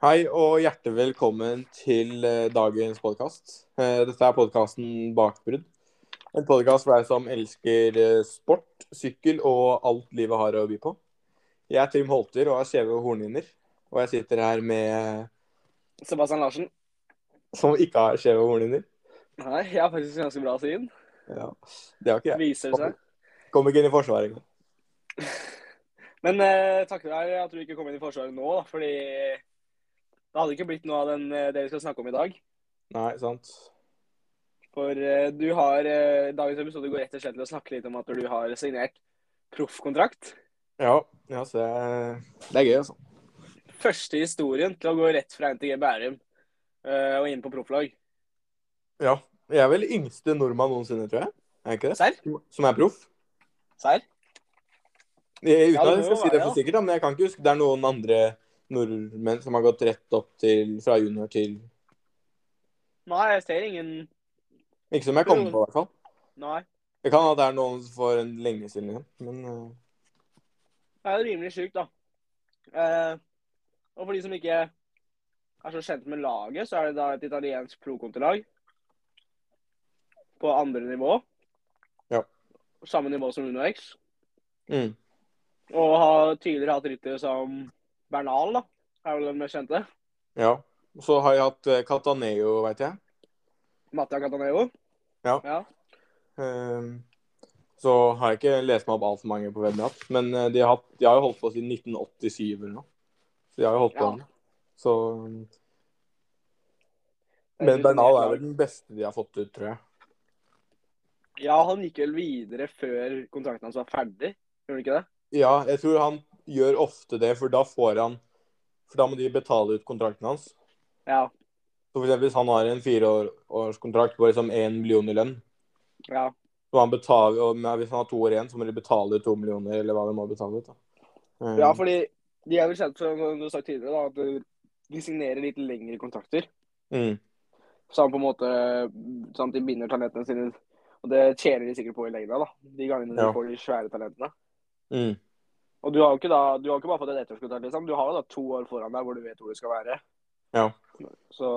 Hei og hjertelig velkommen til eh, dagens podkast. Dette er podkasten Bakbrudd. En podkast for deg som elsker eh, sport, sykkel og alt livet har å by på. Jeg er Trym Holter og er skjeve hornhinner. Og jeg sitter her med Sebastian Larsen. Som ikke har skjeve hornhinner. Nei, jeg har faktisk ganske bra syn. Ja, Det har ikke jeg. Viser seg. Kom ikke inn i Forsvaret engang. Men eh, takket være at du ikke kom inn i Forsvaret nå, da, fordi det hadde ikke blitt noe av den, eh, det vi skal snakke om i dag. Nei, sant. For uh, du har uh, Dagens episode går rett og slett til å snakke litt om at du har signert proffkontrakt. Ja, ja så det, er gøy, altså. Første historien til å gå rett fra NTG Bærum uh, og inn på profflag. Ja. Jeg er vel yngste nordmann noensinne, tror jeg. Er jeg ikke det? Serr? Som er proff. Serr? Uten Ja, at det jeg skal si det for sikkert, men jeg kan ikke huske det er noen andre nordmenn som har gått rett opp til fra junior til Nei, jeg ser ingen Ikke som jeg kommer på, i hvert fall. Nei. Det kan at det er noen for en lenge siden, igjen, Men uh... Det er jo rimelig sjukt, da. Eh, og for de som ikke er så kjent med laget, så er det da et italiensk pro-kontelag på andre nivå. Ja. Samme nivå som Uno X. mm, Og har tidligere hatt ryttere som Bernal, da. Er vel den mest kjente. ja. Og så har jeg hatt eh, Cataneo, veit jeg. Mattia Cataneo. Ja. ja. Um, så har jeg ikke lest meg opp altfor mange på Webnat, men eh, de har, hatt, de har jo holdt på siden 1987 eller noe. Så de har jo holdt på Ja. Så Men Bernal er vel den beste de har fått ut, tror jeg. Ja, han gikk vel videre før kontrakten hans var ferdig. Gjorde han ikke det? Ja, jeg tror han gjør ofte det, for da får han For da må de betale ut kontrakten hans. Ja. Så for eksempel hvis han har en fireårskontrakt på liksom én million i lønn, ja. så han betaler, og hvis han har to år igjen, så må de betale ut to millioner, eller hva de må betale ut. da. Ja, fordi de er vel kjent for, som du har sagt tidligere, da, at de signerer litt lengre kontrakter. mm, Sånn på en måte sånn at de binder talentene sine. Og det tjener de sikkert på i lengda, da. De gangene Ja. de får de svære talentene. mm. Og du har jo ikke da, du har ikke bare fått et ettårskontrakt, liksom. Du har jo da to år foran deg hvor du vet hvor du skal være. Ja. Så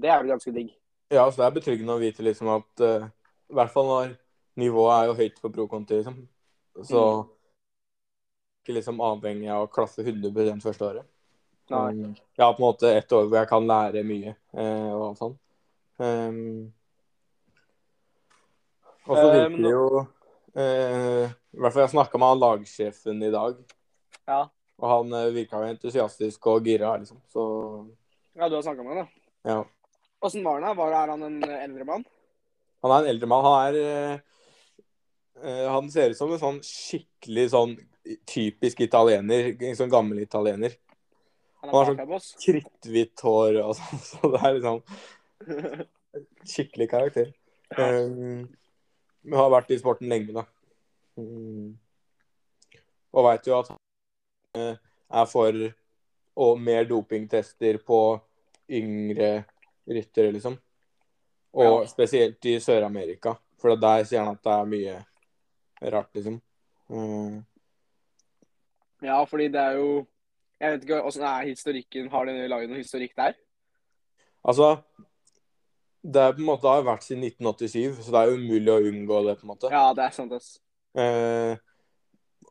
det er vel ganske digg. Ja, så det er betryggende å vite liksom at uh, I hvert fall når nivået er jo høyt på pro-konti, liksom. Så Mm. ikke liksom avhengig av å klasse 100 første året. Nei. Um, Jeg har på en måte ett år hvor jeg kan lære mye uh, og alt sånt. Um, og så Eh, virker det det jo eh, I hvert fall jeg snakka med han lagsjefen i dag, Ja. og han uh, virka jo entusiastisk og gira, liksom. Så ja, du har snakka med han, da. ja. Åssen var han? da? Var er han en eldre mann? Han er en eldre mann. Han er uh, eh, Han ser ut som en sånn skikkelig sånn typisk italiener. En sånn gammel italiener. Han Han har sånn-. Kritthvitt hår og sånn. Så det er liksom skikkelig karakter. Um, men har vært i sporten lenge, da. Mm. Og veit jo at han eh, er for og mer dopingtester på yngre ryttere, liksom. Og Ja. spesielt i Sør-Amerika, for der sier han at det er mye rart, liksom. Mm. Ja, fordi det er jo Jeg vet ikke åssen er historikken. Har de laget noen historikk der? Altså Det er på en måte har vært siden 1987, så det er umulig å unngå det, på en måte. Ja, det er sant, ass. Eh,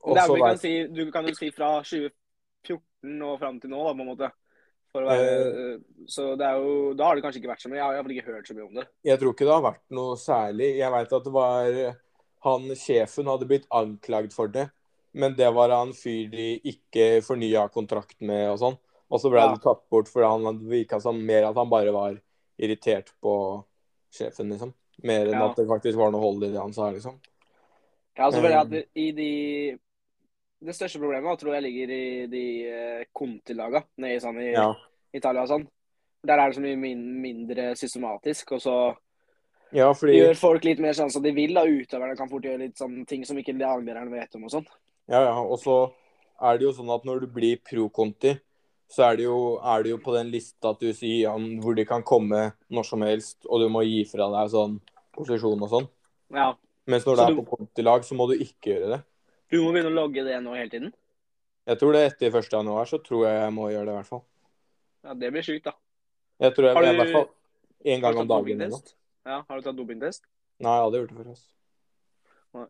Det er, så kan si, du kan jo si fra 2014 og fram til nå, da, på en måte. Være, så det er jo, da har det kanskje ikke vært så mye. Jeg har i hvert fall ikke hørt så mye om det. Jeg tror ikke det har vært noe særlig. Jeg veit at det var han sjefen hadde blitt anklagd for det, men det var han fyr de ikke fornya kontrakt med og sånn. Og så ble Ja. det tatt bort fordi han virka som mer at han bare var irritert på sjefen, liksom. Mer enn Ja. at det faktisk var noe hold i det han sa, liksom. Ja, altså, føler jeg at det- i de Det største problemet tror jeg ligger i de eh, Conti-laga nede i, sånn, i Ja. Italia og sånn. Der er det så mye min, mindre systematisk, og så ja, fordi gjør folk litt mer sånn som de vil. da, Utøverne kan fort gjøre litt sånne ting som ikke laglærerne vet om og sånn. Ja, ja. Og så er det jo sånn at når du blir pro-konti, så er det, jo, er det jo på den lista sier om hvor de kan komme når som helst, og du må gi fra deg sånn posisjon og sånn. Ja. Mens når Så det er du- på kontilag, så må du ikke gjøre det. Du må begynne å logge det nå hele tiden. Jeg tror det etter 1. januar, så tror jeg jeg må gjøre det, i hvert fall. Ja, det blir sjukt, da. Jeg tror jeg, Har du- i hvert fall én gang om dagen. Ja, har du tatt dopingtest? Nei, jeg hadde gjort det før. Altså. Nei.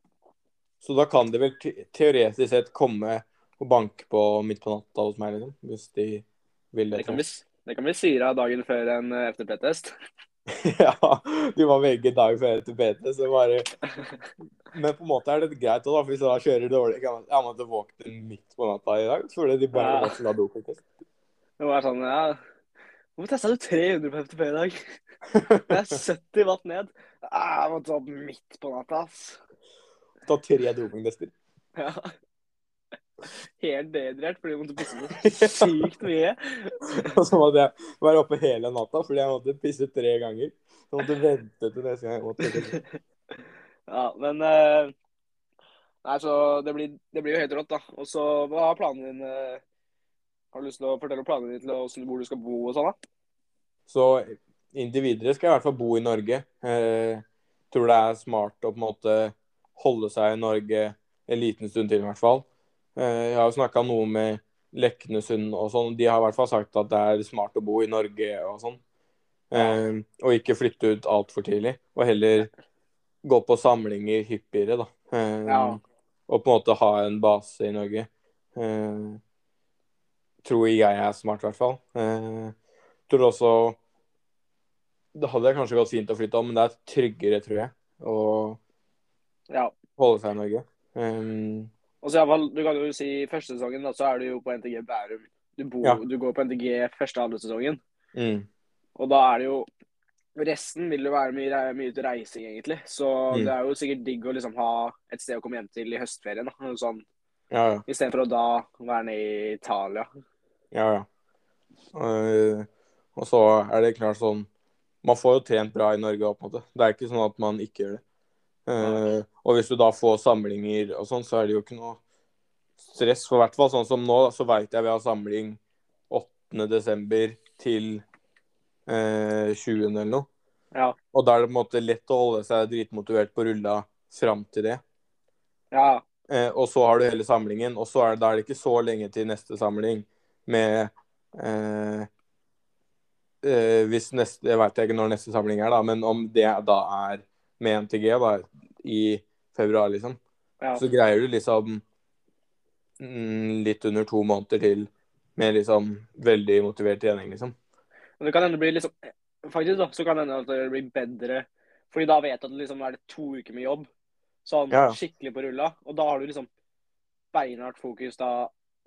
Så da kan det vel te teoretisk sett komme og banke på midt på natta hos meg, liksom. Hvis de vil det. Det kan vi, det kan bli syra dagen før en eh, FTP-test. ja, de var begge dager før FTP-test, så bare Men på en måte er det greit, òg, hvis jeg da kjører dårlig kan Jeg måtte våkne midt på natta i dag fordi de bare Ja. så dopingtest. Det var sånn, ja Hvorfor testa du 300 på FTP i dag? Det er 70 watt ned. Ah, jeg måtte opp midt på natta, ass. Ta tre dopingtester. Ja. Helt dehydrert fordi jeg måtte pisse så sykt mye. Og så måtte jeg være oppe hele natta fordi jeg måtte pisse tre ganger. Så måtte jeg vente til neste gang jeg måtte. Ja, men uh, Nei, så det blir, det blir jo helt rått, da. Og så, hva er planen din? eh, Har du lyst til å fortelle om planene dine til hvor du skal bo og sånn, da? Så inntil videre skal jeg i hvert fall bo i Norge. Uh, tror det er smart å på en måte holde seg i Norge en liten stund til, i hvert fall. Eh, jeg har jo snakka noe med Leknesund og sånn. De har i hvert fall sagt at det er smart å bo i Norge og sånn. Eh, og ikke flytte ut altfor tidlig. Og heller gå på samlinger hyppigere, da. Eh, Ja. Og på en måte ha en base i Norge. Eh, tror jeg er smart, i hvert fall. Eh, tror også Det hadde kanskje gått fint å flytte om, men det er tryggere, tror jeg, å ja. holde seg i Norge. Um, Og så fall, du kan jo si første sesongen, da, så er du jo på NTG Bærum. Du, bor, Ja. du går på NTG første andre sesongen. mm, Og da er det jo Resten vil jo være mye, mye til reising, egentlig. Så Mm. det er jo sikkert digg å liksom ha et sted å komme hjem til i høstferien. da. Sånn, ja, ja. Istedenfor å da være nede i Italia. ja, ja. Uh, og så er det klart sånn Man får jo trent bra i Norge på en måte. Det er ikke sånn at man ikke gjør det. Eh, og hvis du da får samlinger og sånn, så er det jo ikke noe stress. For hvert fall sånn som nå, så veit jeg vi har samling 8. desember til eh, 20. eller noe. Ja. Og da er det på en måte lett å holde seg dritmotivert på rulla fram til det. ja. Eh, og så har du hele samlingen, og så er det, da er det ikke så lenge til neste samling med eh, eh, Hvis neste Jeg veit ikke når neste samling er, da, men om det da er med NTG da, i februar, liksom, ja. så greier du liksom mm, litt under to måneder til med liksom veldig motivert trening, liksom. Men det kan hende blir liksom Faktisk da, så kan det hende at det blir bedre. Fordi da vet du at det liksom er det to uker med jobb. Sånn Ja, skikkelig på rulla. Og da har du liksom beinhardt fokus da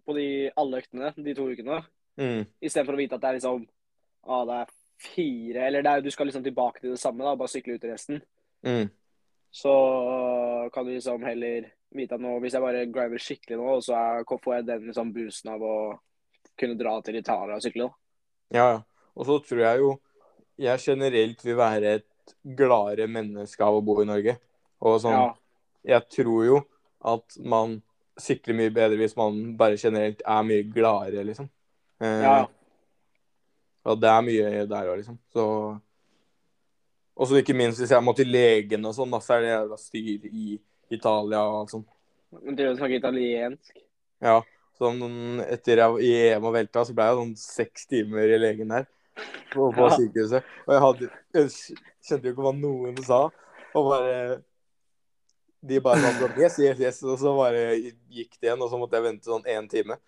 på de alle øktene de to ukene. Mm, Istedenfor å vite at det er liksom ah, det er fire Eller er, du skal liksom tilbake til det samme, da, bare sykle ut resten. Mm, Så kan du liksom heller vite at nå, hvis jeg bare grinder skikkelig nå, så er, får jeg den liksom boosten av å kunne dra til Italia og sykle. ja. Og så tror jeg jo jeg generelt vil være et gladere menneske av å bo i Norge. Og sånn Ja. jeg tror jo at man sykler mye bedre hvis man bare generelt er mye gladere, liksom. Eh, Ja. Og det er mye der òg, liksom. Så Og så ikke minst hvis jeg må til legen og sånn, da, så er det jævla styr i Italia og alt sånt. Men du snakker snakke italiensk. Ja. Sånn etter jeg i EM og velta, så ble jeg sånn seks timer i legen der. På, på Ja. sykehuset. Og jeg hadde Jeg skjønte jo ikke hva noen sa. Og bare De bare sa sånn yes, yes, yes. Og så bare gikk det igjen, og så måtte jeg vente sånn én time.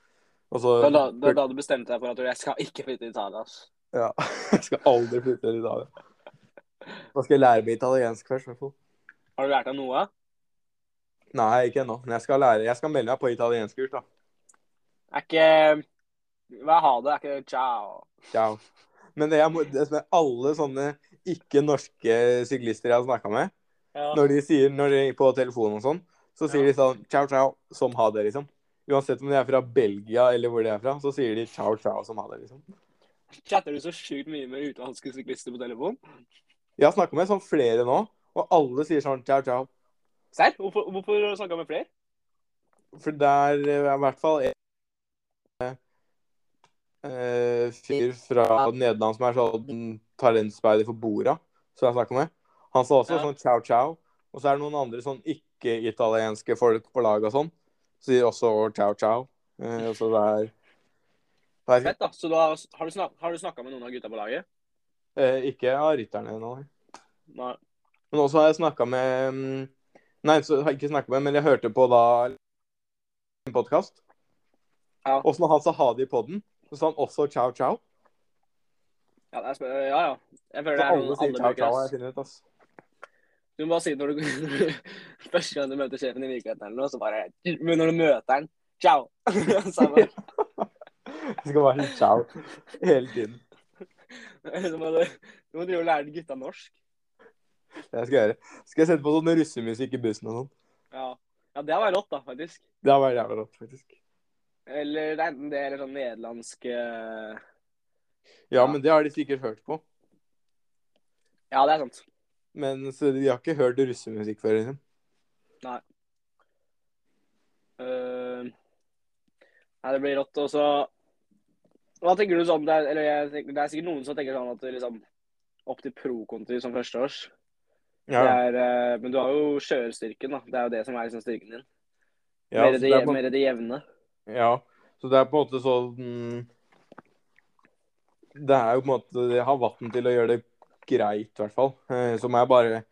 Og så var da, da du bestemte deg for at du, jeg skal ikke flytte til Italia. ass. Ja. Jeg skal aldri flytte til Italia. Da skal jeg lære meg italiensk først, i hvert fall. Har du lært deg noe? Nei, ikke ennå. Men jeg skal lære. Jeg skal melde meg på italienskkurs, da. Er ikke Hva er ha det? Er ikke ciao? Ciao. Men det, jeg må, det som er alle sånne ikke-norske syklister jeg har snakka med, Ja. når de sier når de på telefonen og sånn, så sier Ja. de sånn ciao, ciao, som ha det, liksom. Uansett om de er fra Belgia eller hvor de er fra, så sier de ciao, ciao, som ha det, liksom. Chatter du så sjukt mye med utenlandske syklister på telefon? Jeg har snakka med sånn flere nå, og alle sier sånn ciao, ciao. Serr? Hvorfor, hvorfor snakka med flere? For det er eh, i hvert fall en eh, fyr fra Nederland som er sånn talentspeider for Bora, som jeg snakka med. Han sa også Ja. sånn ciao, ciao. Og så er det noen andre sånn ikke-italienske folk på laget og sånn. Sier også ciao, ciao. Eh, så det er. Fett, da. Så da har du, snak har du snakka med noen av gutta på laget? Eh, ikke av rytterne nei. Nei. Men også har jeg snakka med mm, Nei, så har jeg ikke snakka med, men jeg hørte på da en podkast. Ja. Når han sa ha det i poden, så sa han også ciao, ciao. Ja, det er ja, ja. Jeg føler Så det er alle sier ciao, ciao, jeg finner ut, ass. Du må bare si det når du, Første gang du møter sjefen i virkeligheten eller noe, så bare Men når du møter han Ciao! Samme. Jeg skal si ciao hele tiden. Så må du, du må drive og lære gutta norsk. Det skal jeg gjøre. Skal jeg sette på sånn russemusikk i bussen og sånn? Ja. ja, det hadde vært rått, da, faktisk. Det hadde vært jævla rått, faktisk. Eller det er enten det eller sånn nederlandsk ja, Ja, men det har de sikkert hørt på. Ja, det er sant. Men så de har ikke hørt russemusikk før, liksom. Eh, nei, det blir rått. Og så Hva tenker du sånn det er, Eller jeg tenker, det er sikkert noen som tenker sånn at liksom opp til pro-konti som førsteårs. Ja, er, eh, men du har jo kjørestyrken, da. Det er jo det som er liksom styrken din. ja, mer, det, det på, mer det jevne. ja, så det er på en måte sånn Det er jo på en måte Jeg har vann til å gjøre det greit, i hvert fall. Eh, Så må jeg bare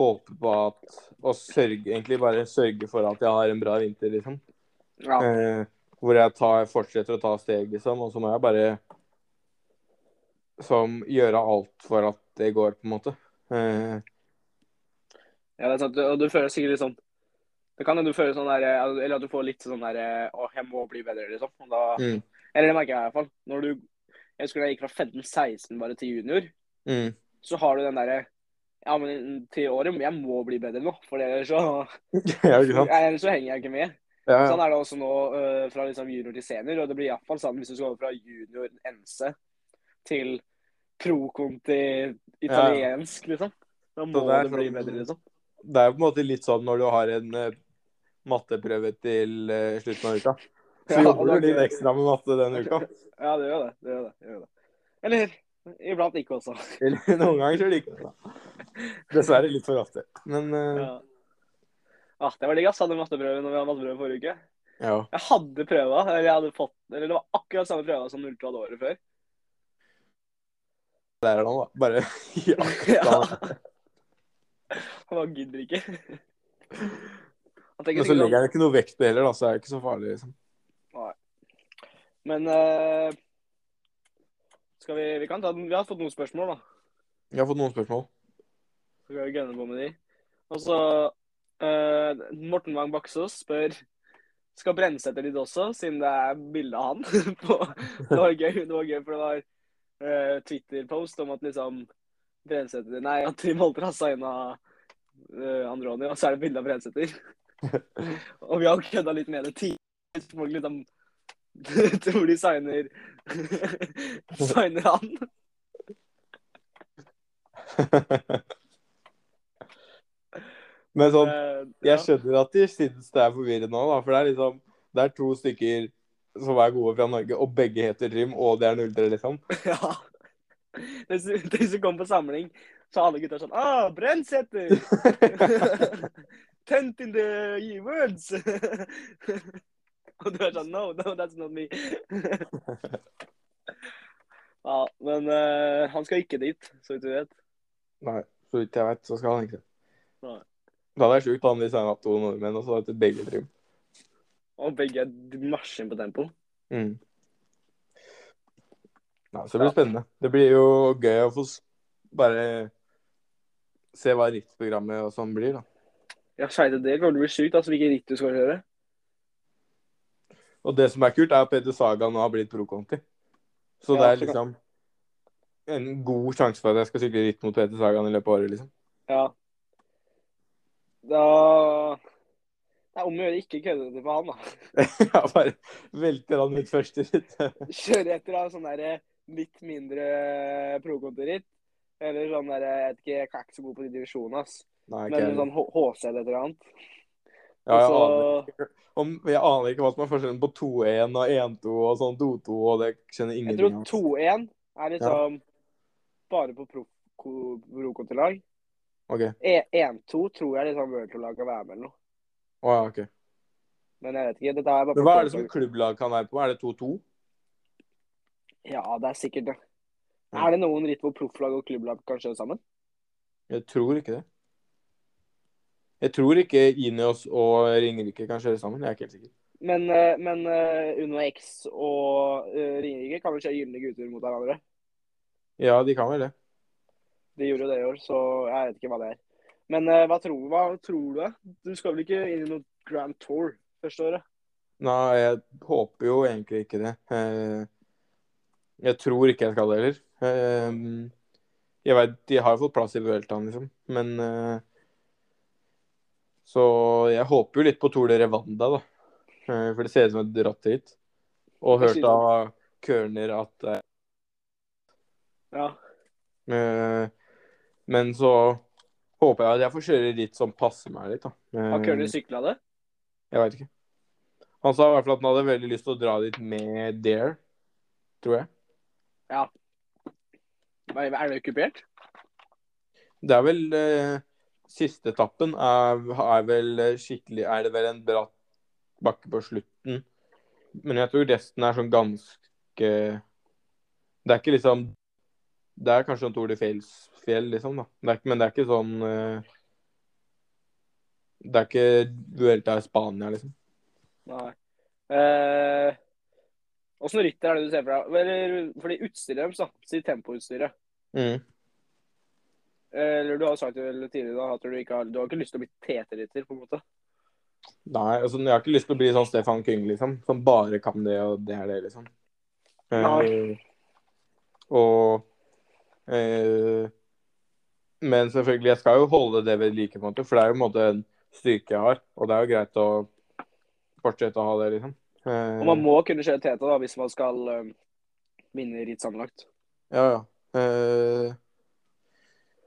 håpe på at Og sørge, egentlig bare sørge for at jeg har en bra vinter, liksom. Ja. Eh, hvor jeg tar, fortsetter å ta steg, liksom. Og så må jeg bare som gjøre alt for at det går, på en måte. Uh. ja, det er sant. Og du føler sikkert litt sånn Det kan hende du føler sånn der Eller at du får litt sånn der Å, jeg må bli bedre, liksom. Da, Mm. Eller det merker jeg i hvert fall. Når du Jeg husker da jeg gikk fra 15-16 bare til junior, mm. så har du den derre Ja, men til året Jeg må bli bedre nå, for ellers så ja? Ellers så henger jeg ikke med. Ja, Sånn er det også nå uh, fra liksom junior til senior, og det blir iallfall sånn hvis du skal over fra junior NC til pro-conti italiensk, liksom. Da må det du bli sånn- bedre, liksom. Det er jo på en måte litt sånn når du har en uh, matteprøve til uh, slutten av uka. Så Ja, jobber du litt ekstra med matte den uka. Ja, det gjør det. det, gjør det, det, gjør det. Eller iblant ikke også. Eller noen ganger så liker det. Dessverre litt for ofte. Men uh, Ja. Ah, det var digg, ass. Hadde matteprøve når vi hadde matteprøve forrige uke. ja. Jeg hadde prøva, eller jeg hadde fått Eller det var akkurat samme prøva som Ultra hadde året før. Det er han, da. Bare ja. Ja. Han bare gidder ikke. Men så legger han ikke noe vekt på heller, da, så er det ikke så farlig, liksom. Nei. Men uh, skal vi Vi kan ta den. Vi har fått noen spørsmål, da. Vi har fått noen spørsmål. Så skal vi gunne på med de. Og så eh, Morten Wang Baksås spør skal Brennsæter dit også, siden det er bilde av han. på, det var gøy, det var gøy, for det var uh, Twitter-post om at liksom Brennsæter Nei, at Trym Holter har signa uh, Androni, og så er det bilde av Brennsæter. og vi har kødda litt med det tidligere. liksom tror de signer signer han. Men sånn, Eh, jeg skjønner at de syns det er forvirrende da. For det er liksom Det er to stykker som er gode fra Norge, og begge heter Trym, og det er 03, liksom. Ja. Du, hvis kom på samling, så alle gutta sånn Ah, Brennsæter! Tent in the words! Og du er sånn No, no, that's not me. ja, men uh, han skal ikke dit, så vidt du vet. Nei, så vidt jeg vet, så skal han ikke. Nei. Da hadde vært sjukt han de hadde to nordmenn, og så hadde det begge Trym. Og begge er marsjen på tempo. Mm. Ja, så det blir spennende. Det blir jo gøy å få bare se hva rittprogrammet og sånn blir, da. Ja, skeite, det kommer til å bli sjukt, altså, hvilken ritt du skal kjøre. Og det som er kult, er at Peter Saga nå har blitt pro-conti. Så Ja, det er liksom en god sjanse for at jeg skal sykle ritt mot Peter Sagan i løpet av året, liksom. Ja. Da Det er om å gjøre ikke kødde det for han, da. ja, bare velter han ut første ritt. Kjøre etter av sånn der litt mindre pro-kontoritt. Eller sånn der, jeg vet ikke, jeg er ikke så god på de divisjonene, ass. Nei, okay. Men sånn HC eller et eller annet. Ja, jeg, Også... aner ikke, om, jeg aner ikke hva som er forskjellen på 2-1 og 1-2 og sånn 2-2, og det kjenner ingenting Jeg tror 2-1 er liksom bare på pro- ko- OK. E- 1-2 tror jeg liksom World Tour-lag kan være med eller noe. Å, ja, ok. Men jeg vet ikke. Dette er bare Men hva er det som klubblag kan være på? Er det 2-2? Ja, det er sikkert det. Ja. Er det noen ritt hvor profflag og klubblag kan kjøre sammen? Jeg tror ikke det. Jeg tror ikke Ineos og Ringerike kan kjøre sammen. Jeg er ikke helt sikker. Men, eh, men eh, Uno X og uh, Ringerike kan vel kjøre gylne gutter mot hverandre? Ja, de kan vel det. De gjorde jo det i år, så jeg vet ikke hva det er. Men eh, hva, tror, hva tror du? Du skal vel ikke inn i noe Grand Tour første året? Nei, jeg håper jo egentlig ikke det. Eh, Jeg tror ikke jeg skal det heller. Eh, Jeg vet, De har fått plass i Vueltaen, liksom. Men eh, Så jeg håper jo litt på Tour de Revanda, da. For det ser ut som et dratt hit. Og hørt av Kørner at Ja. Men så håper jeg at jeg får kjøre ritt som passer meg litt, da. Har Curly sykla det? Jeg veit ikke. Han sa i hvert fall at han hadde veldig lyst til å dra dit med Dare, tror jeg. Ja. er det okkupert? Det er vel eh, Siste etappen er, er vel eh, skikkelig Er det vel en bratt bakke på slutten. Men jeg tror resten er sånn ganske Det er ikke liksom Det er kanskje en Tour de Fjells-fjell, liksom, da. Det er, ikke- men det er ikke sånn eh, Det er ikke Vuelta i Spania, liksom. Nei. Eh, Åssen rytter er det du ser for deg? Eller, fordi utstyret deres, da. Si tempoutstyret. Mm. Eller du har sagt det tidligere da, at du ikke har, du har ikke lyst til å bli TT-rytter, på en måte. Nei, altså, jeg har ikke lyst til å bli sånn Stefan Kyng, liksom. Som bare kan det, og det er det, liksom. Nei. Eh, og eh, Men selvfølgelig, jeg skal jo holde det ved like, måte. For det er jo en måte en styrke jeg har. Og det er jo greit å fortsette å ha det, liksom. Eh, Og man må kunne kjøre TT da, hvis man skal eh, vinne ritt sammenlagt. Ja, ja. Eh,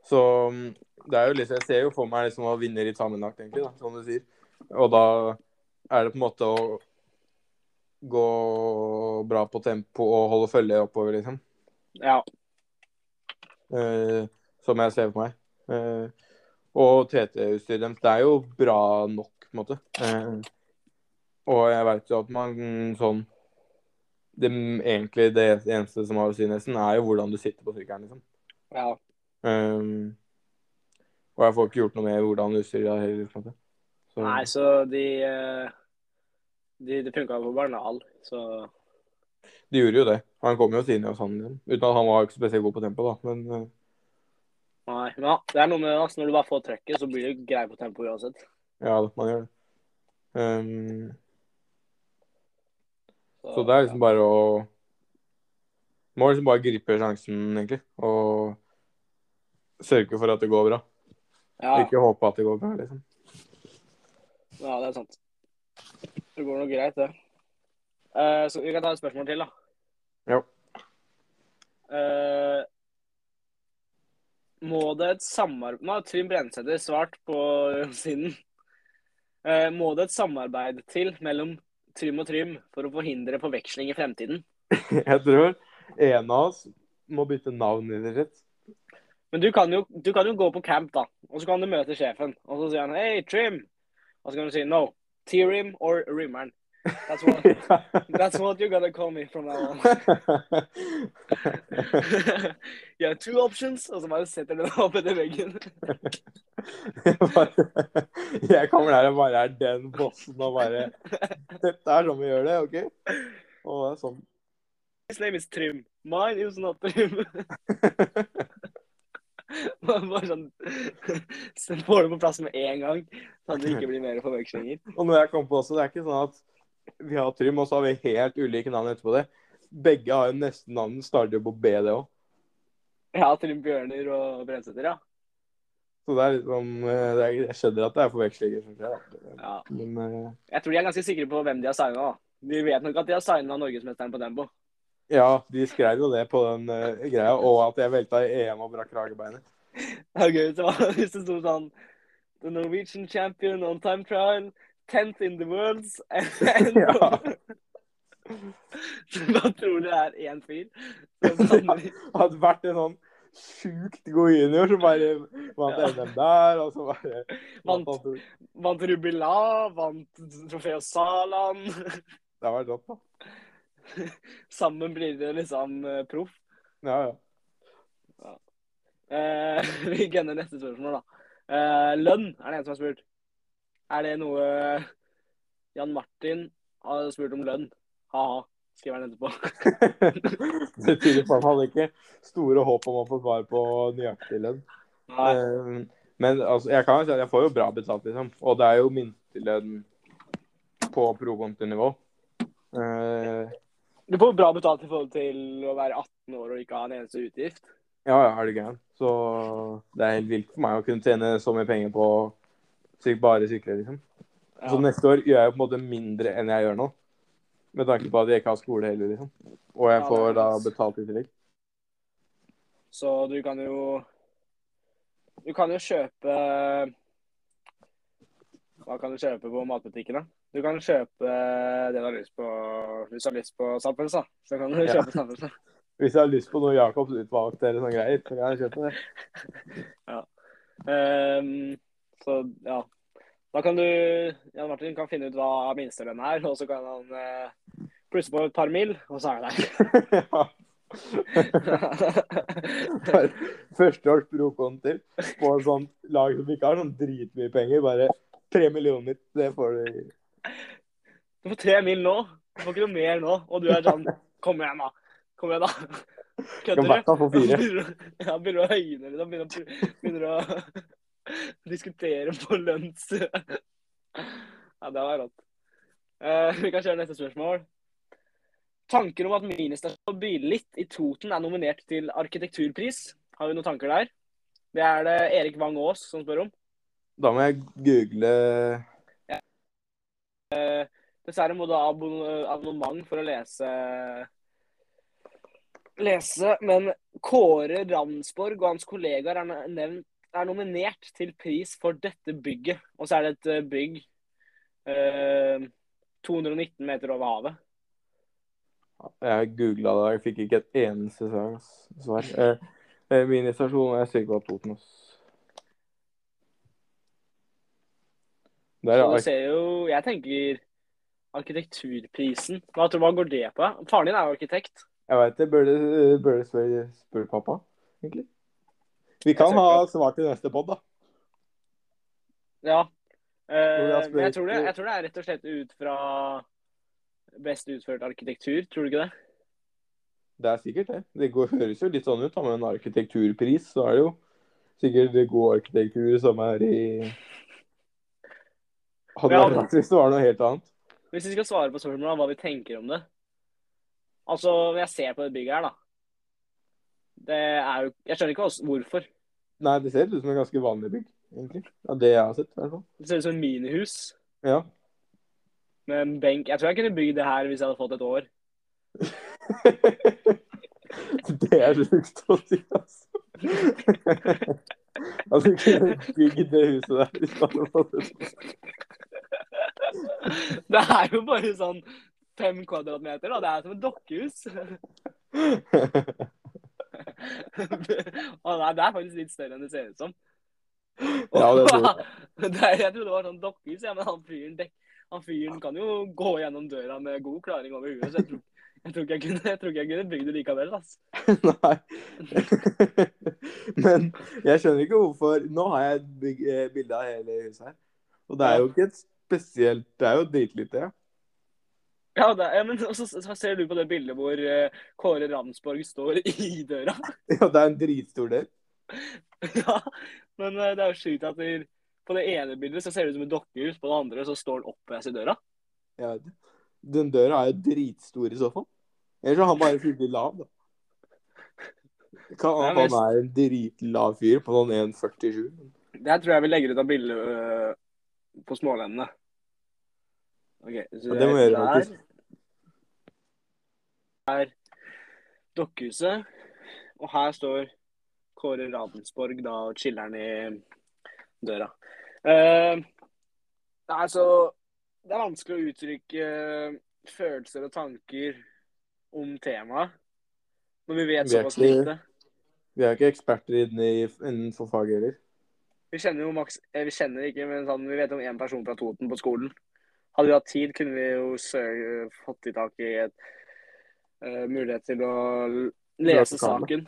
så mm, det er jo liksom Jeg ser jo for meg liksom å vinne ritt sammenlagt, egentlig, da, som du sier. Og da er det på en måte å gå bra på tempo og holde følge oppover, liksom. Ja. Eh, som jeg ser for meg. Eh, og TT-utstyret deres, det er jo bra nok, på en måte. Eh, og jeg veit jo at man sånn det, Egentlig det eneste som har å si, nesten, er jo hvordan du sitter på sykkelen, liksom. ja. Um, og jeg får ikke gjort noe med hvordan utstyret er heller. på en måte. Så, Nei, så de Det De, funka på Barnehall, så De gjorde jo det. Han kom jo siden oss, han, liksom. Uten at han var ikke spesielt god på tempo, da. Men uh, Nei. Men ja, det er noe med det. Altså, når du bare får trøkket, så blir du grei på tempo uansett. ja, man gjør det. Um, Så, så det er liksom bare å Må liksom bare gripe sjansen, egentlig. Og sørge for at det går bra. ja. Ikke håpe at det går bra, liksom. ja, det er sant. Det går nok greit, det. Uh, så vi kan ta et spørsmål til, da. Jo. Eh, må det et samarbeid Nå har Trym Brensæter svart på siden. Eh, må det et samarbeid til mellom Trym og Trym for å forhindre forveksling i fremtiden? Jeg tror en av oss må bytte navn i det rett. Men du kan, jo, du kan jo gå på camp, da. Og så kan du møte sjefen. Og så sier han 'Hei, Trim'. Og så kan du si 'No. T-rim or Rimmeren'. That's what, that's what you're gonna call me from now on. have two options. Og så bare setter du deg opp etter veggen. jeg kommer der og bare er den bossen og bare Dette er sånn vi gjør det, OK? Og det er sånn. His name is Trim. Mine is not Trim. Bare sånn Så får det på plass med en gang, sånn at det ikke blir mer forvekslinger. Og når jeg kom på også, det er ikke sånn at vi har Trym, og så har vi helt ulike navn etterpå det. Begge har jo nesten navn starter på B, det òg. Ja, Trym Bjørner og Brensæter, ja. Så det er liksom eh, det er, Jeg skjønner at det er forvekslinger. som skjer, ja. Men uh, Jeg tror de er ganske sikre på hvem de har signa. De vet nok at de har signa norgesmesteren på Dembo. ja, de skrev jo det på den uh, greia, og at jeg velta i EM og brakk kragebeinet. Det er gøy så hvis det sto sånn The Norwegian champion on time trial, 10th in the world. Ja. Da tror du det er én fyr. som hadde vært en sånn sjukt god junior som bare vant Ja. NM der, og så bare Vant. vant, Vant Rubila, vant Trofeo Salan. har vært rått, da. Sammen blir det liksom eh, proff. Ja, ja. Eh, vi gunner neste spørsmål, da. Eh, lønn er det en som har spurt. Er det noe Jan Martin har spurt om lønn? Ha-ha, skriver han etterpå. Det tyder på at han ikke store håp om å få svar på nøyaktig lønn. Eh, Men altså, jeg kan jo si at jeg får jo bra betalt, liksom. Og det er jo minstelønn på pro-konto-nivå. Eh, Du får bra betalt i forhold til å være 18 år og ikke ha en eneste utgift. Ja, ja, er du gæren. Så det er helt vilt for meg å kunne tjene så mye penger på syk- bare sykle, liksom. Ja. Så neste år gjør jeg jo på en måte mindre enn jeg gjør nå. Med tanke på at jeg ikke har skole heller, liksom. Og jeg Ja, får da betalt i tillegg. Så du kan jo Du kan jo kjøpe Hva kan du kjøpe på matbutikken, da? Du kan kjøpe det du har lyst på hvis du har lyst på Sampels, da. Så kan du Ja. kjøpe Sampels. Hvis jeg har lyst på noe Jacobs utvalgt eller sånne greier, så kan jeg kjøpe det. Ehm, så ja. Da kan du Jan Martin kan finne ut hva minstelønn er, og så kan han eh, plusse på et par mil, og så er det ja. der. Førsteårs pro-konti på en sånn lag som ikke har sånn dritmye penger. Bare tre millioner, det får du. Du får tre mil nå. Du får ikke noe mer nå. Og du er sånn Kom igjen, da. Kom igjen, da. Kødder du? fire. Begynner du Ja, begynner å høyne litt. og Begynner, å- begynner å diskutere på lønns... Ja, det var rått. Uh, vi kan kjøre neste spørsmål. Tanker om at ministasjon Bylitt i Toten er nominert til arkitekturpris. Har vi noen tanker der? Det er det Erik Wang Aas som spør om. Da må jeg google Dessverre må du ha abon- abonnement for å lese lese, men Kåre Ramsborg og hans kollegaer er, nevnt, er nominert til pris for dette bygget. Og så er det et eh, bygg eh, 219 meter over havet. Jeg googla det, jeg fikk ikke et eneste svar. Eh, eh, min stasjon er cirka. Toten. Der, Så ja. du ser jo Jeg tenker arkitekturprisen. Hva tror du hva går det på? Faren din er jo arkitekt. Jeg veit det. Burde, burde spørre, spørre pappa, egentlig. Vi kan ha svar til neste pod, da. Ja. Eh, jeg men jeg tror, det, jeg tror det er rett og slett ut fra best utført arkitektur. Tror du ikke det? Det er sikkert det. Det går, høres jo litt sånn ut, da, med en arkitekturpris. Så er det jo sikkert god arkitektur som er i Hadde vært rart hvis det var noe helt annet. Hvis vi skal svare på spørsmålet om hva vi tenker om det Altså, når jeg ser på det bygget her, da Det er jo Jeg skjønner ikke hvorfor. Nei, det ser ut som et ganske vanlig bygg, egentlig. Ja, det jeg har sett, i hvert fall. Det ser ut som et minihus Ja. med en benk. Jeg tror jeg kunne bygd det her hvis jeg hadde fått et år. det er sjukt å si, altså. altså, kunne bygd det huset der hvis du hadde fått det. Det er jo bare sånn fem kvadratmeter, da. Det er som et dokkehus. Å nei, det er faktisk litt større enn det ser ut som. Ja, det tror jeg. Det er, jeg trodde det var sånn dokkehus, ja, men han fyren, han fyren kan jo gå gjennom døra med god klaring over huet. Så jeg tror, jeg tror ikke jeg kunne, jeg tror ikke jeg kunne bygd det likevel. Altså. Nei. Men jeg skjønner ikke hvorfor Nå har jeg eh, bilde av hele huset her. Og det er jo ikke et spesielt Det er jo dritlite. Ja. Ja, det, ja, men så, så ser du på det bildet hvor uh, Kåre Ramsborg står i døra. ja, det er en dritstor del. ja, men uh, det er jo sjukt at det, på det ene bildet så ser det ut som et dokkehus, på det andre så står han oppreist i døra. Ja. Den døra er jo dritstor i så fall. Eller så har han bare fryktelig lav, da. Kan, han men- er en dritlav fyr på sånn 1,47. Det her tror jeg vi legger ut av bildet uh, på smålendene. Ok, så Ja, det må gjøre, faktisk. Er Dokkehuset, og her står Kåre Radensborg da og chiller'n i døra. Eh, det er så Det er vanskelig å uttrykke eh, følelser og tanker om temaet når vi vet Vi såpass lite. Vi er ikke eksperter i- innenfor faget heller. Vi kjenner jo maks eh, Vi kjenner ikke, men sånn, vi vet om én person fra Toten på skolen. Hadde vi hatt tid, kunne vi jo fått i tak i et eh, mulighet til å lese saken.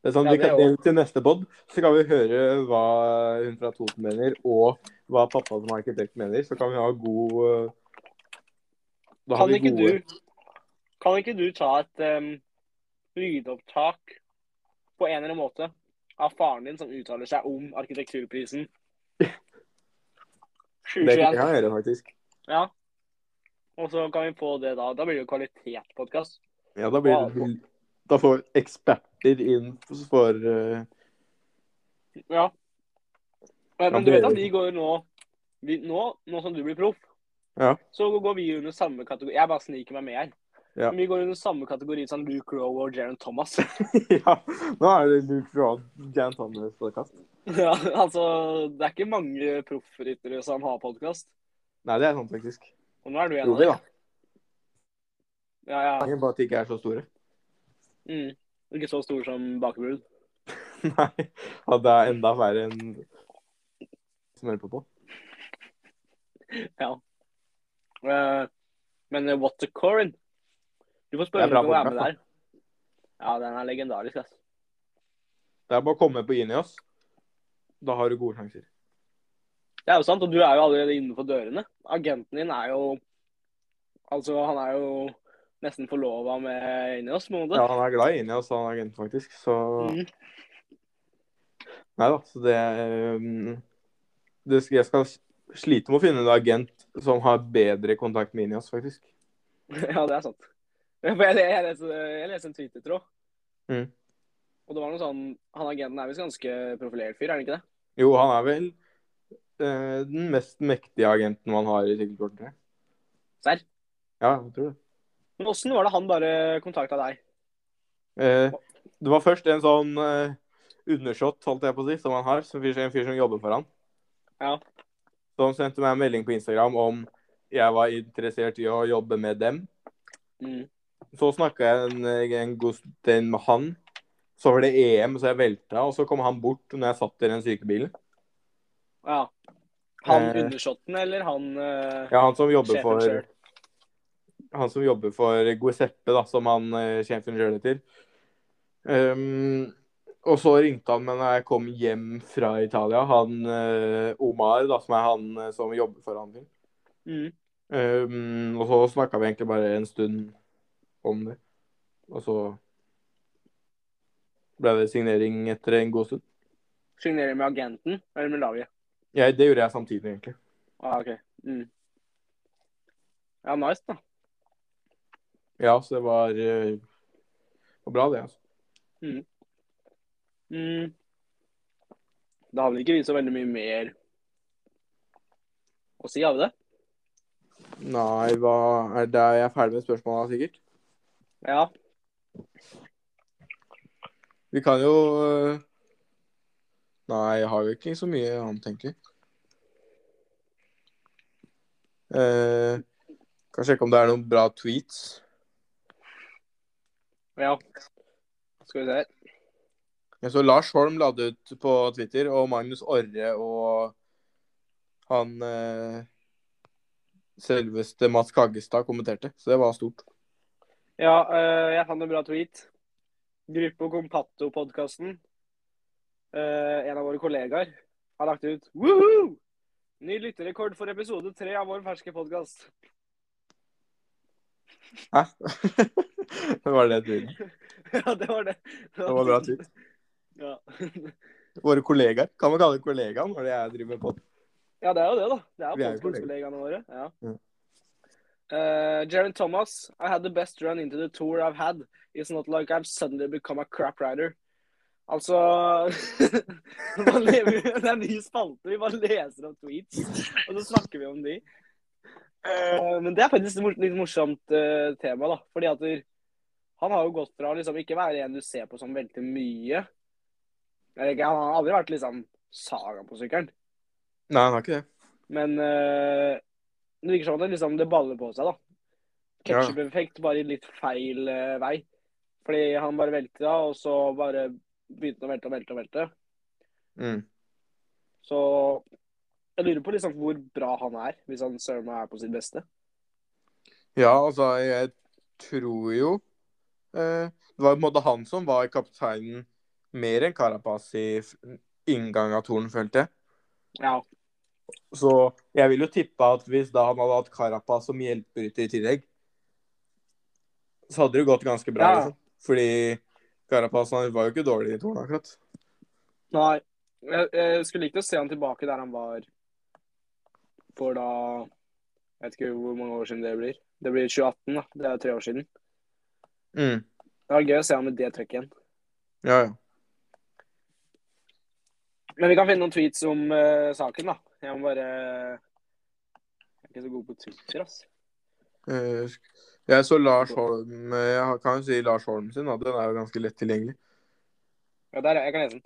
Det er sånn, Ja, vi det er til neste pod så kan vi høre hva hun fra Toten mener, og hva pappa som arkitekt mener. Så kan vi ha god eh, Kan ikke, du, kan ikke du ta et um, lydopptak på en eller annen måte av faren din som uttaler seg om arkitekturprisen? Det kan jeg gjøre, faktisk. Ja. Og så kan vi få det da. Da blir det jo kvalitetspodkast. Ja, da blir det Da får eksperter inn for uh... Ja. Men, men du vet at vi går nå vi, nå, nå som du blir proff, Ja. så går vi under samme kategori. Jeg bare sniker meg med her. Ja. Vi går under samme kategori som Luke Rowe og Jaron Thomas. Ja. Nå er det Luke Rowe og Jaron Thomas podkast. ja, altså, det er ikke mange proffryttere som har podkast. Nei, det er sant, faktisk. Og nå er du en av dem. Ja, ja. Mange bare at de ikke er så store. Mm. Ikke så store som bakebrud. Nei. At det er enda verre enn som hører på på. Ja. Uh, men uh, What the Corn? Du får spørre er om du kan være med der. Ja, den er legendarisk, ass. Det er bare å komme på Inios. Da har du gode sjanser. Det er jo sant, og du er jo allerede innenfor dørene. Agenten din er jo Altså, han er jo nesten forlova med Inios, på en måte. Ja, han er glad i Inios, han agenten, faktisk. Så Mm. Nei da, så det, um, det Jeg skal slite med å finne en agent som har bedre kontakt med Inios, faktisk. Ja, det er sant. For jeg, jeg, leste, jeg leste en Twitter, tror. Mm. og det var noe sånn Han agenten er visst ganske profilert fyr, er han ikke det? Jo, han er vel eh, den mest mektige agenten man har i sykkelkortet. Serr? Ja, jeg tror det. Men åssen var det han bare kontakta deg? Eh, det var først en sånn eh, undersått, holdt jeg på å si, som han har. Som fyr, en fyr som jobber for han. Ja. Som sendte meg en melding på Instagram om jeg var interessert i å jobbe med dem. Mm. Så snakka jeg en, en god stund med han. Så var det EM, så jeg velta, og så kom han bort når jeg satt i den sykebilen. Ja. Han Eh. undersåtten, eller han eh, Ja, han som jobber for selv. Han som jobber for Guiseppe, da, som han eh, sjefen sjøl heter. Um, og så ringte han meg når jeg kom hjem fra Italia. Han eh, Omar, da, som er han eh, som jobber for han. Mm. Um, og så snakka vi egentlig bare en stund om det. Og så ble det signering etter en god stund. Signering med agenten eller med laget? Jeg, det gjorde jeg samtidig, egentlig. Ah, OK. Mm. Ja, nice, da. Ja, så det var, eh, det var bra, det. altså. Mm. Da har vel ikke vi så veldig mye mer å si, har vi det? Nei, hva er det jeg er ferdig med spørsmåla, sikkert? Ja. Vi kan jo øh, Nei, jeg har jo ikke så mye annet, egentlig. Eh, kan sjekke om det er noen bra tweets. Ja. Skal vi se her. Jeg så Lars Holm la det ut på Twitter, og Magnus Orre og han eh, selveste Mats Kaggestad kommenterte. Så det var stort. Ja, eh, jeg fant en bra tweet. Gruppo Compatto-podkasten, eh, en av våre kollegaer, har lagt ut Woohoo! Ny lytterrekord for episode tre av vår ferske podkast. Hæ? det var det tweeten. ja, det var det. Det var bra tweet. Ja. Våre kollegaer. Kan man kalle det kollegaer når jeg driver med pod? ja, det er jo det, da. Det er er podkastkollegaene våre. Ja. Uh, Jaron Thomas, I had the best run into the tour I've had. It's not like I've suddenly become a crap rider. Altså lever, Det er en ny spalte. Vi bare leser opp tweets, og så snakker vi om de. Eh, men det er faktisk et litt morsomt eh, tema, da. Fordi at han har jo gått fra å liksom ikke være en du ser på som velter mye Eller ikke, Han har aldri vært liksom Saga på sykkelen. Nei, han har ikke det. Men uh, det virker som at det, liksom, det baller på seg, da. Ketchup-effekt, bare i litt feil vei. Fordi han bare velter, da, og så bare begynte å velte og velte og velte. Mm. Så jeg lurer på liksom hvor bra han er, hvis han søren meg er på sitt beste. Ja, altså, jeg tror jo eh, Det var på en måte han som var kapteinen mer enn Carapaz i inngang av toren, følte jeg. Ja. Så jeg vil jo tippe at hvis da han hadde hatt Carapaz som hjelperytter i tillegg, så hadde det gått ganske bra. Ja. Liksom. Fordi Carapaz han var jo ikke dårlig i toren, akkurat. Nei. Jeg, jeg skulle likt å se han tilbake der han var for da Jeg vet ikke hvor mange år siden det blir. Det blir 2018, da. Det er tre år siden. Mm. Det var gøy å se han med det trøkket igjen. Ja, ja. Men vi kan finne noen tweets om uh, saken, da. Jeg må bare Jeg er ikke så god på Twitter, ass. Eh, Jeg så Lars Holm eh, Jeg kan jo si Lars Holm sin, da. Den er jo ganske lett tilgjengelig. Ja, der, jeg kan lese den.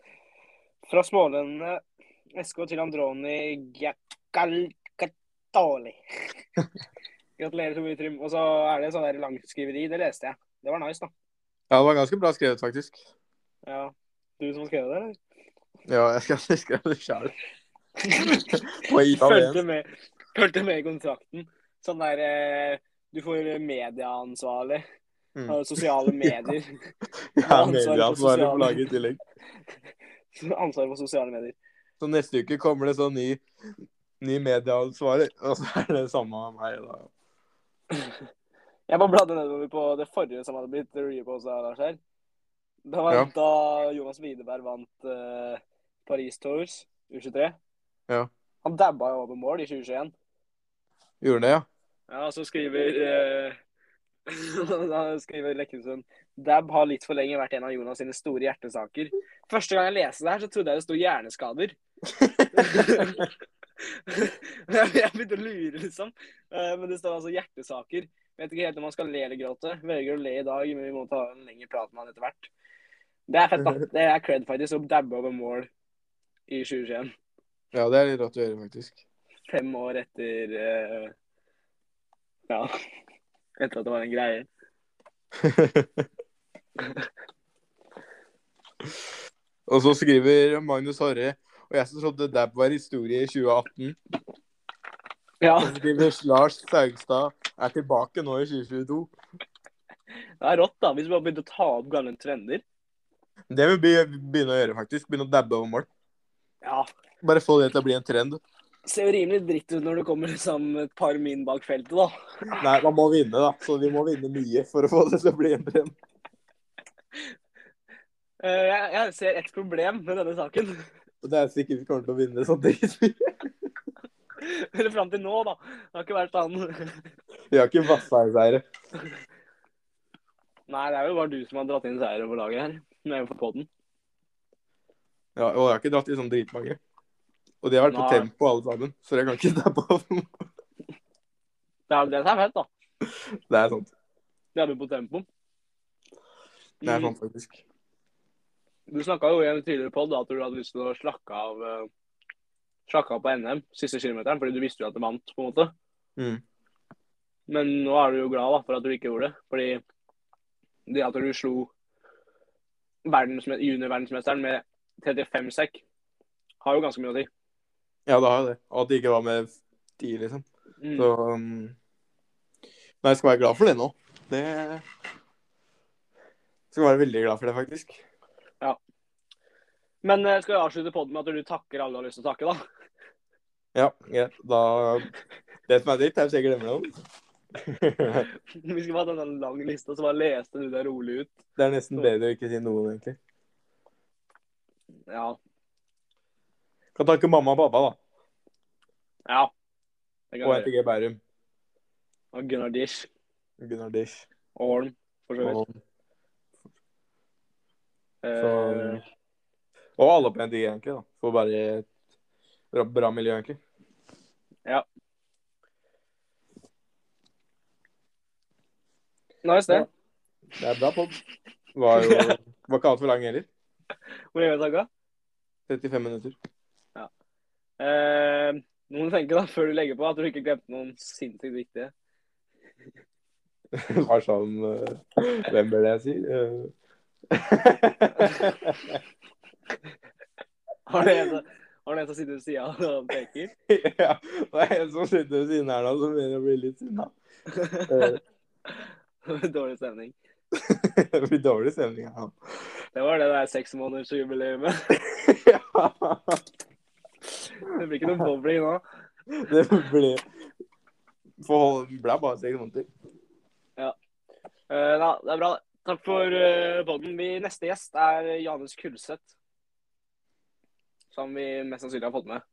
Fra smålendene SK til Androni Giacalcatoli. Gratulerer, Tore Trym. Og så er det sånn der langskriveri. Det leste jeg. Det var nice, da. Ja, det var ganske bra skrevet, faktisk. Ja. Du som har skrevet det, eller? Ja, jeg skal skrive det sjøl. Fulgte med, fulgte med i kontrakten. Sånn der eh, Du får medieansvarlig. Mm. Sosiale medier. Ja, medieansvarlig for laget i tillegg. Ansvar for sosiale medier. Så neste uke kommer det sånn ny, ny medieansvarlig, og så er det samme av meg, da. Jeg bare bladde nedover på det forrige som hadde blitt reposa, Lars her. Det var Ja. da Jonas Widerberg vant uh, Paris Tours U23. Ja. Han dabba jo over mål i 2021. Gjorde det, ja? Ja, så skriver eh, Da skriver Lekkesund Dab har litt for lenge vært en av Jonas sine store hjertesaker. Første gang jeg leste det her, så trodde jeg det sto hjerneskader. jeg begynte å lure, liksom. Eh, Men det står altså hjertesaker. Vet ikke helt om man skal le eller gråte. Velger å le i dag, men vi må ta en lengre prat med han etter hvert. Det er fett, da. Det er cred faktisk å dabbe over mål i 2021. Ja, det er litt rått å gjøre, faktisk. Fem år etter eh, Ja. Etter at det var en greie. og så skriver Magnus Horre Og jeg som trodde DAB var historie i 2018. Ja, så skriver Lars Saugstad er tilbake nå i 2022. det er rått, da. Hvis vi bare begynte å ta opp gamle trender. Det vil vi begynne å gjøre, faktisk. Begynne å dabbe over mål. Ja. Bare få det til å bli en trend. Ser jo rimelig dritt ut når det kommer liksom et par min bak feltet, da. Nei, man må vinne, da. Så vi må vinne mye for å få det til å bli en trend. Eh, Jeg, jeg ser et problem med denne saken. Og det er sikkert vi kommer til å vinne sånn dritmye. Eller fram til nå, da. Det har ikke vært sånn Vi har ikke Vassheim-seire. Nei, det er jo bare du som har dratt inn seier over laget her. Med på den. Ja, og jeg har ikke dratt i sånn dritmange. Og de har vært på Nei. tempo alle sammen, så jeg kan ikke ta på Det er, det er fett, da. Det er sant. Det er du på tempo. Det er sant, faktisk. Du snakka jo i en tidligere pod at du hadde lyst til å slakke av eh, Slakke av på NM siste kilometeren, fordi du visste jo at det vant, på en måte. Mm. Men nå er du jo glad da, for at du ikke gjorde det. Fordi det at du slo verdensme- juniorverdensmesteren med 35 sekk, har jo ganske mye å si. Ja, det har jeg det. Og at det ikke var med ti, liksom. Mm. Så um... Nei, jeg skal være glad for det nå. Det Skal være veldig glad for det, faktisk. Ja. Men jeg skal vi avslutte poden med at du takker alle du har lyst til å takke, da? Ja, greit. Da Det som er dritt, er hvis jeg glemmer noen. Vi skulle hatt en sånn lang liste, og så bare leste du det rolig ut. Det er nesten bedre å ikke si noen, egentlig. Ja. Kan takke mamma og pappa, da. Ja. Og. NTG Bærum. Og Gunnar Dish. Gunnar Dish. Og Holm, for så vidt. Så, Eh, og alle på NTG, egentlig. da. For bare et bra, bra miljø, egentlig. Ja. nice, det. Det er bra pod. Var jo var ikke altfor lang heller. Hvor lenge har vi snakka? 35 minutter. Eh, nå må du tenke, da, før du legger på, at du ikke glemte noen sinnssykt viktige. Var sånn eh, Hvem bør det jeg si? Eh, Har du en, har du en som sitter ved sida og peker? ja, det er en som sitter ved siden her nå som begynner å bli litt sinna. Dårlig stemning. det blir dårlig stemning. Ja. Det var det der seksmånedersjubileet. ja. Det blir ikke noe bowling nå. Det blir For det ble bare seks måneder. Eh, da, det er bra. Takk for uh, podden. Vi, neste gjest er Janus Kulseth. Som vi mest sannsynlig har fått med.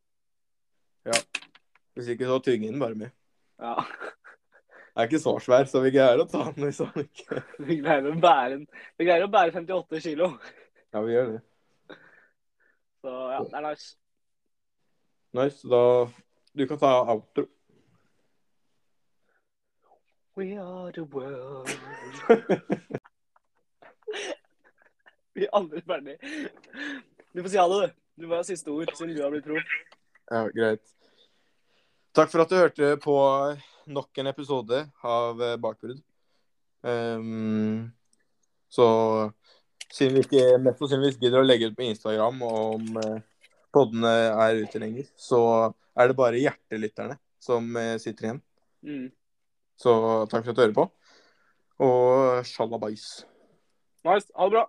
Ja. Hvis ikke så tygger han bare med. Ja. Jeg er ikke så svær, så vi greier å ta den hvis han ikke Vi greier å bære, vi greier å bære 58 kilo. Ja, vi gjør det. Så ja, det er nice. Nice. Da Du kan ta outro. We are the world. Vi er aldri ferdig. Du får si ha det, du. Du må ha siste ord, siden du har blitt proff. Ja, greit. Takk for at du hørte på nok en episode av eh, Bakbrudd. Um, så siden vi ikke mest sannsynligvis gidder å legge ut på Instagram om uh, poddene er ute lenger, så er det bare hjertelytterne som eh, sitter igjen. Mm. Så takk for at du hører på. Og sjalabais. Nice. Ha det bra.